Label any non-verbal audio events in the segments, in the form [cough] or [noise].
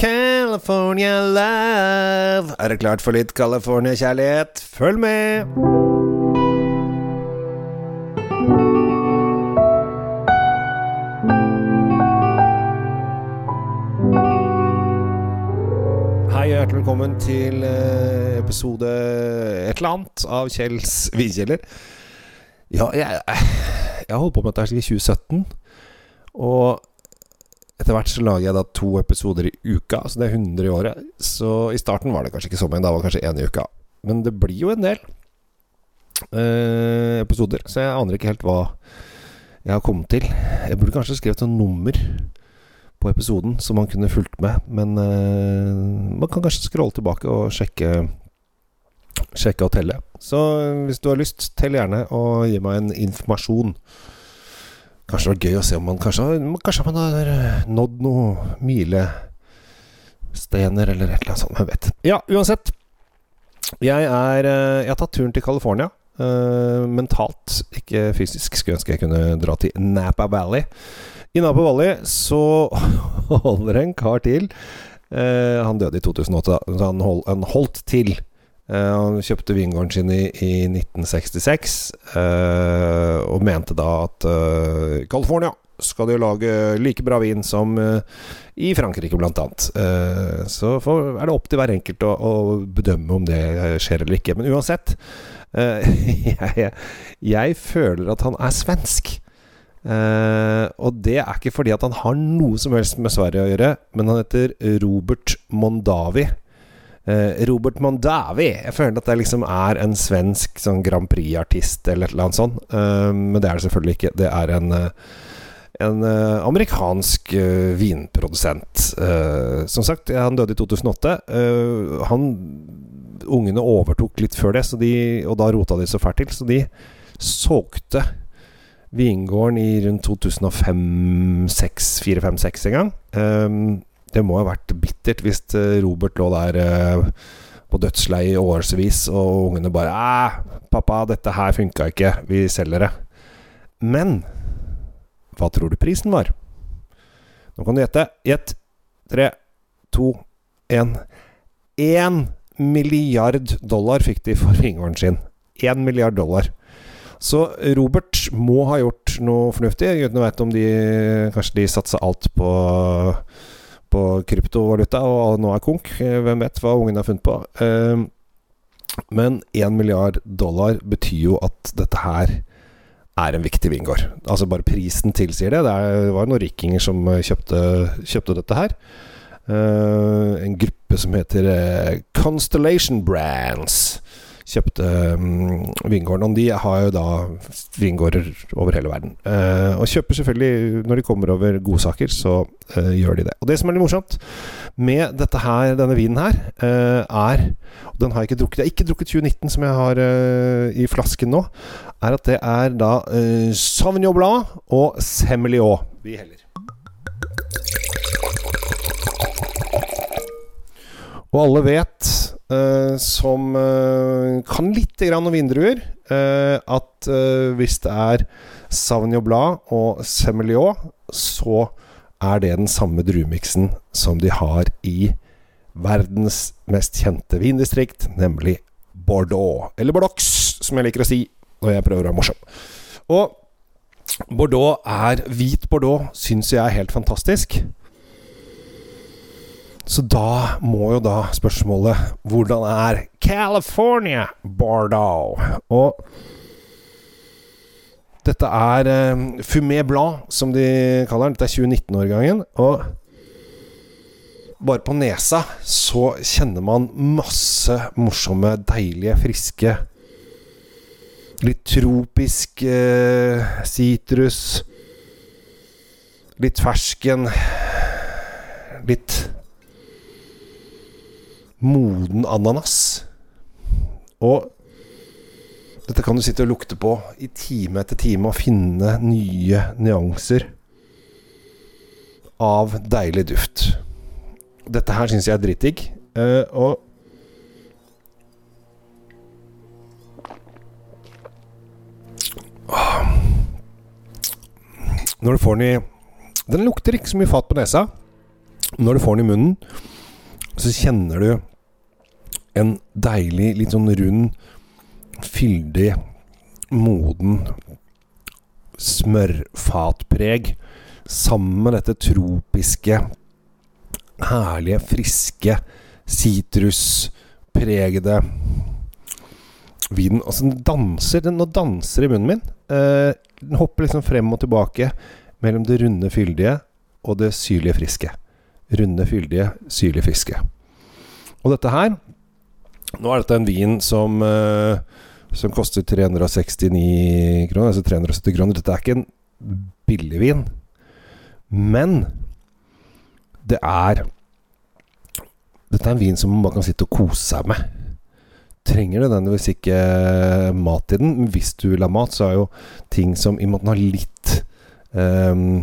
California love. Er det klart for litt California-kjærlighet? Følg med! Hjertelig velkommen til eh, episode et eller annet av Kjells vinkjeller. Ja, jeg, jeg holdt på med dette her siden 2017. Og etter hvert så lager jeg da to episoder i uka, så det er 100 i året. Så i starten var det kanskje ikke så mange, da var det kanskje én i uka. Men det blir jo en del eh, episoder, så jeg aner ikke helt hva jeg har kommet til. Jeg burde kanskje skrevet noen nummer på episoden som man kunne fulgt med, men eh, man kan kanskje scrolle tilbake og sjekke Sjekke og telle. Så hvis du har lyst, tell gjerne og gi meg en informasjon. Kanskje det var gøy å se om man kanskje, kanskje man har eh, nådd noen milestener eller et eller annet sånt. Jeg vet. Ja, uansett. Jeg er eh, Jeg har tatt turen til California. Uh, mentalt, ikke fysisk. Skulle ønske jeg kunne dra til Napa Valley. I Napa Valley så [laughs] holder en kar til. Uh, han døde i 2008, da, så han, hold, han holdt til. Eh, han kjøpte vingården sin i, i 1966, eh, og mente da at uh, California skal de lage like bra vin som i Frankrike, annet. Eh, så er det opp til hver enkelt å, å bedømme om det skjer eller ikke. Men uansett, [laughs] jeg, jeg føler at han er svensk. Uh, og det er ikke fordi at han har noe som helst med Sverige å gjøre, men han heter Robert Mondavi. Eh, Robert Mondavi. Jeg føler at det liksom er en svensk sånn Grand Prix-artist eller et eller annet sånt. Eh, men det er det selvfølgelig ikke. Det er en, eh, en amerikansk vinprodusent. Som sagt, han døde i 2008. Eh, han Ungene overtok litt før det, de, og da rota de så fælt til, så de solgte vingården i rundt 2005-2006, 4-5-6 en gang. Ehm, det må ha vært bittert hvis eh, Robert lå der eh, på dødsleiet i årevis, og ungene bare Æh, 'Pappa, dette her funka ikke. Vi selger det.' Men hva tror du prisen var? Nå kan du gjette. Gjett. Tre, to, én. Én milliard dollar fikk de for vingården sin. Én milliard dollar. Så Robert må ha gjort noe fornuftig. Gudene veit om de Kanskje de satsa alt på På kryptovaluta og nå er konk. Hvem vet hva ungene har funnet på. Eh, Men én milliard dollar betyr jo at dette her er en viktig vingård. Altså bare prisen tilsier det. Det var noen rikinger som kjøpte, kjøpte dette her. Eh, en gruppe som heter eh, Constellation Brands kjøpte um, vingården. Og de har jo da vingårder over hele verden. Eh, og kjøper selvfølgelig Når de kommer over godsaker, så eh, gjør de det. Og det som er litt morsomt med dette her, denne vinen her, eh, er Og den har jeg ikke drukket. Jeg har ikke drukket 2019, som jeg har i flasken nå. Er at det er da Sauvignon Blanc og Semillon vi heller. Og alle vet, eh, som uh, kan litt grann om vindruer, Uh, at eh, hvis det er Sauvignon Blanc og Semillon, så er det den samme druemiksen som de har i verdens mest kjente vindistrikt, nemlig Bordeaux. Eller Bordeaux, som jeg liker å si når jeg prøver å være morsom. Og Bordeaux er Hvit Bordeaux syns jeg er helt fantastisk. Så da må jo da spørsmålet Hvordan er California Bordeaux? Og dette er eh, Fumé Blanc, som de kaller den. Dette er 2019-årgangen. Og bare på nesa så kjenner man masse morsomme, deilige, friske Litt tropisk eh, litt fersken. Litt moden ananas. Og dette kan du sitte og lukte på i time etter time og finne nye nyanser av deilig duft. Dette her syns jeg er dritdigg. eh, og Når du får den i Den lukter ikke så mye fat på nesa. Når du får den i munnen, så kjenner du en deilig, litt sånn rund, fyldig, moden smørfatpreg sammen med dette tropiske, herlige, friske, sitruspregede vinen. Altså, den danser. Den nå danser i munnen min. Eh, den hopper liksom frem og tilbake mellom det runde, fyldige og det syrlige, friske. Runde, fyldige, syrlige, friske. Og dette her Nå er dette en vin som eh, som koster 369 kroner, altså 370 kroner. Dette er ikke en billig vin, men det er Dette er en vin som man kan sitte og kose seg med. Trenger nødvendigvis ikke mat i den, hvis du vil ha mat, så er jo ting som I og har litt um,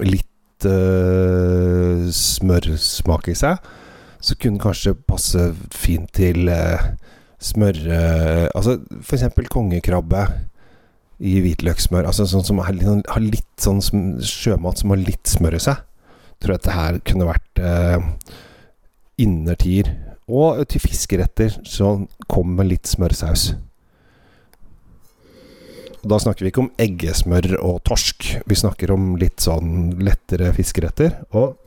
Litt uh, smørsmak i seg, så kunne kanskje passe fint til uh, smør Altså f.eks. kongekrabbe i hvitløkssmør. Altså sånn som litt, sånn, har litt sånn sjømat som har litt smør i seg. Tror jeg dette her kunne vært eh, innertier. Og til fiskeretter så kom med litt smørsaus. Da snakker vi ikke om eggesmør og torsk. Vi snakker om litt sånn lettere fiskeretter. Og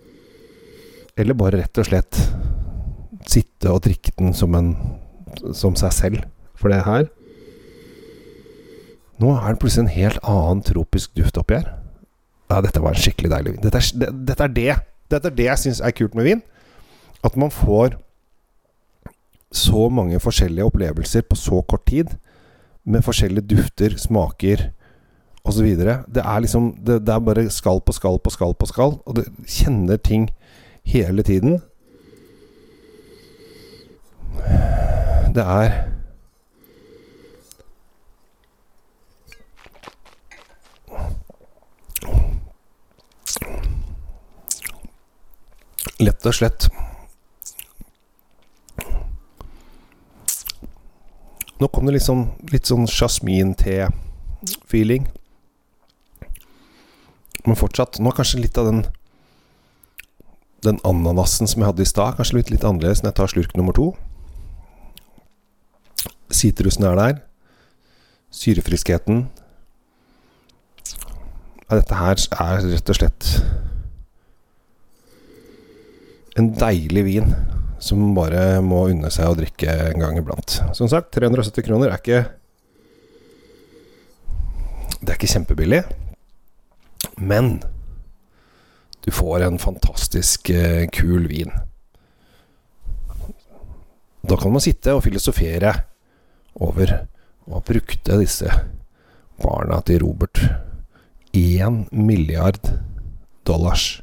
Eller bare rett og slett sitte og drikke den som en som seg selv. For det her Nå er det plutselig en helt annen tropisk duft oppi her. Ja, dette var en skikkelig deilig vin. Dette er, det, dette er det Dette er det jeg syns er kult med vin. At man får så mange forskjellige opplevelser på så kort tid. Med forskjellige dufter, smaker osv. Det er liksom det, det, er bare skall på skall på skall på skall. Og du kjenner ting hele tiden. Det er Lett og slett Nå kom det litt sånn, litt sånn jasmin-te-feeling. Men fortsatt Nå er kanskje litt av den Den ananasen som jeg hadde i stad, kanskje litt, annerledes når jeg tar slurk nummer to. Sitrusen er der. Syrefriskheten. Ja, dette her er rett og slett en deilig vin som bare må unne seg å drikke en gang iblant. Som sagt, 370 kroner er ikke Det er ikke kjempebillig, men du får en fantastisk uh, kul vin. Da kan man sitte og filosofere over hva brukte disse barna til Robert. Én milliard dollars.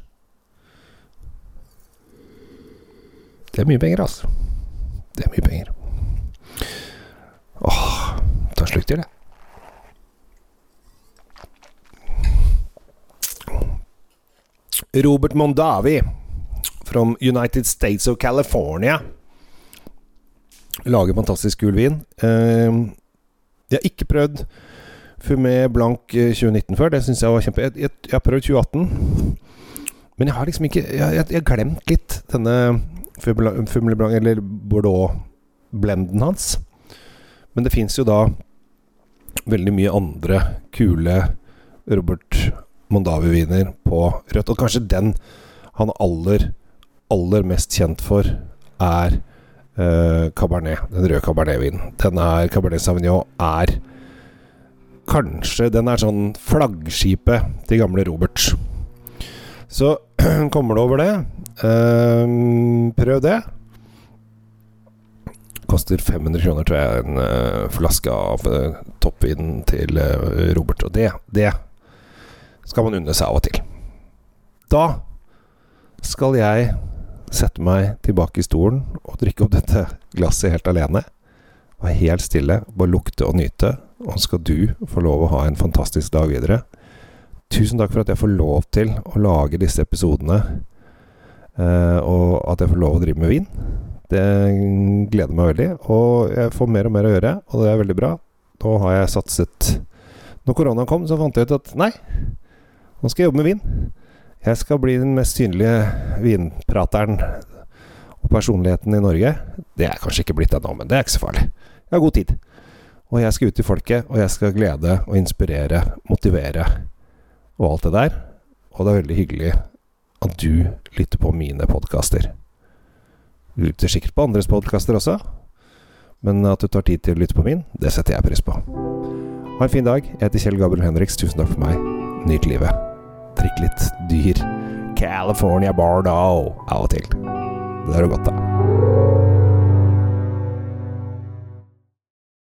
Det er mye penger, altså. Det er mye penger. Åh, ta en slurk til, det. Robert Mondavi from United States of California lager fantastisk kul vin. Uh, jeg har ikke prøvd Fumé Blanc 2019 eh, før. Det syns jeg var kjempe jeg, jeg, har prøvd 2018. Men jeg har liksom ikke Jeg har glemt litt denne Fumé Blanc, eller Bordeaux-blenden hans. Men det fins jo da veldig mye andre kule Robert Mondavi-viner på rødt. Og kanskje den han er aller, aller mest kjent for, er uh, Cabernet. Den røde Cabernet-vinen. Den er Cabernet Sauvignon er kanskje Den er sånn flaggskipet til gamle Robert. Så [clears throat] kommer du over det. Uh, prøv det. Koster 500 kroner, tror jeg, en uh, flaske av uh, toppvinen til Robert. Og det, det skal man unne seg av og til. Da skal jeg sette meg tilbake i stolen og drikke opp dette glasset helt alene. Være helt stille, bare lukte og nyte. Og skal du få lov å ha en fantastisk dag videre. Tusen takk for at jeg får lov til å lage disse episodene. Uh, og at jeg får lov å drive med vin. Det gleder meg veldig. Og jeg får mer og mer å gjøre, og det er veldig bra. Nå har jeg satset Når koronaen kom, så fant jeg ut at nei, nå skal jeg jobbe med vin. Jeg skal bli den mest synlige vinprateren og personligheten i Norge. Det er kanskje ikke blitt ennå, men det er ikke så farlig. Jeg har god tid. Og jeg skal ut til folket, og jeg skal glede og inspirere, motivere og alt det der. Og det er veldig hyggelig at du lytter på mine podkaster. Du lytter sikkert på andres podkaster også, men at du tar tid til å lytte på min, det setter jeg pris på. Ha en fin dag. Jeg heter Kjell Gabriel Henriks. Tusen takk for meg. Nyt livet. Drikk litt dyr California Bardo av og til. Det er jo godt, da.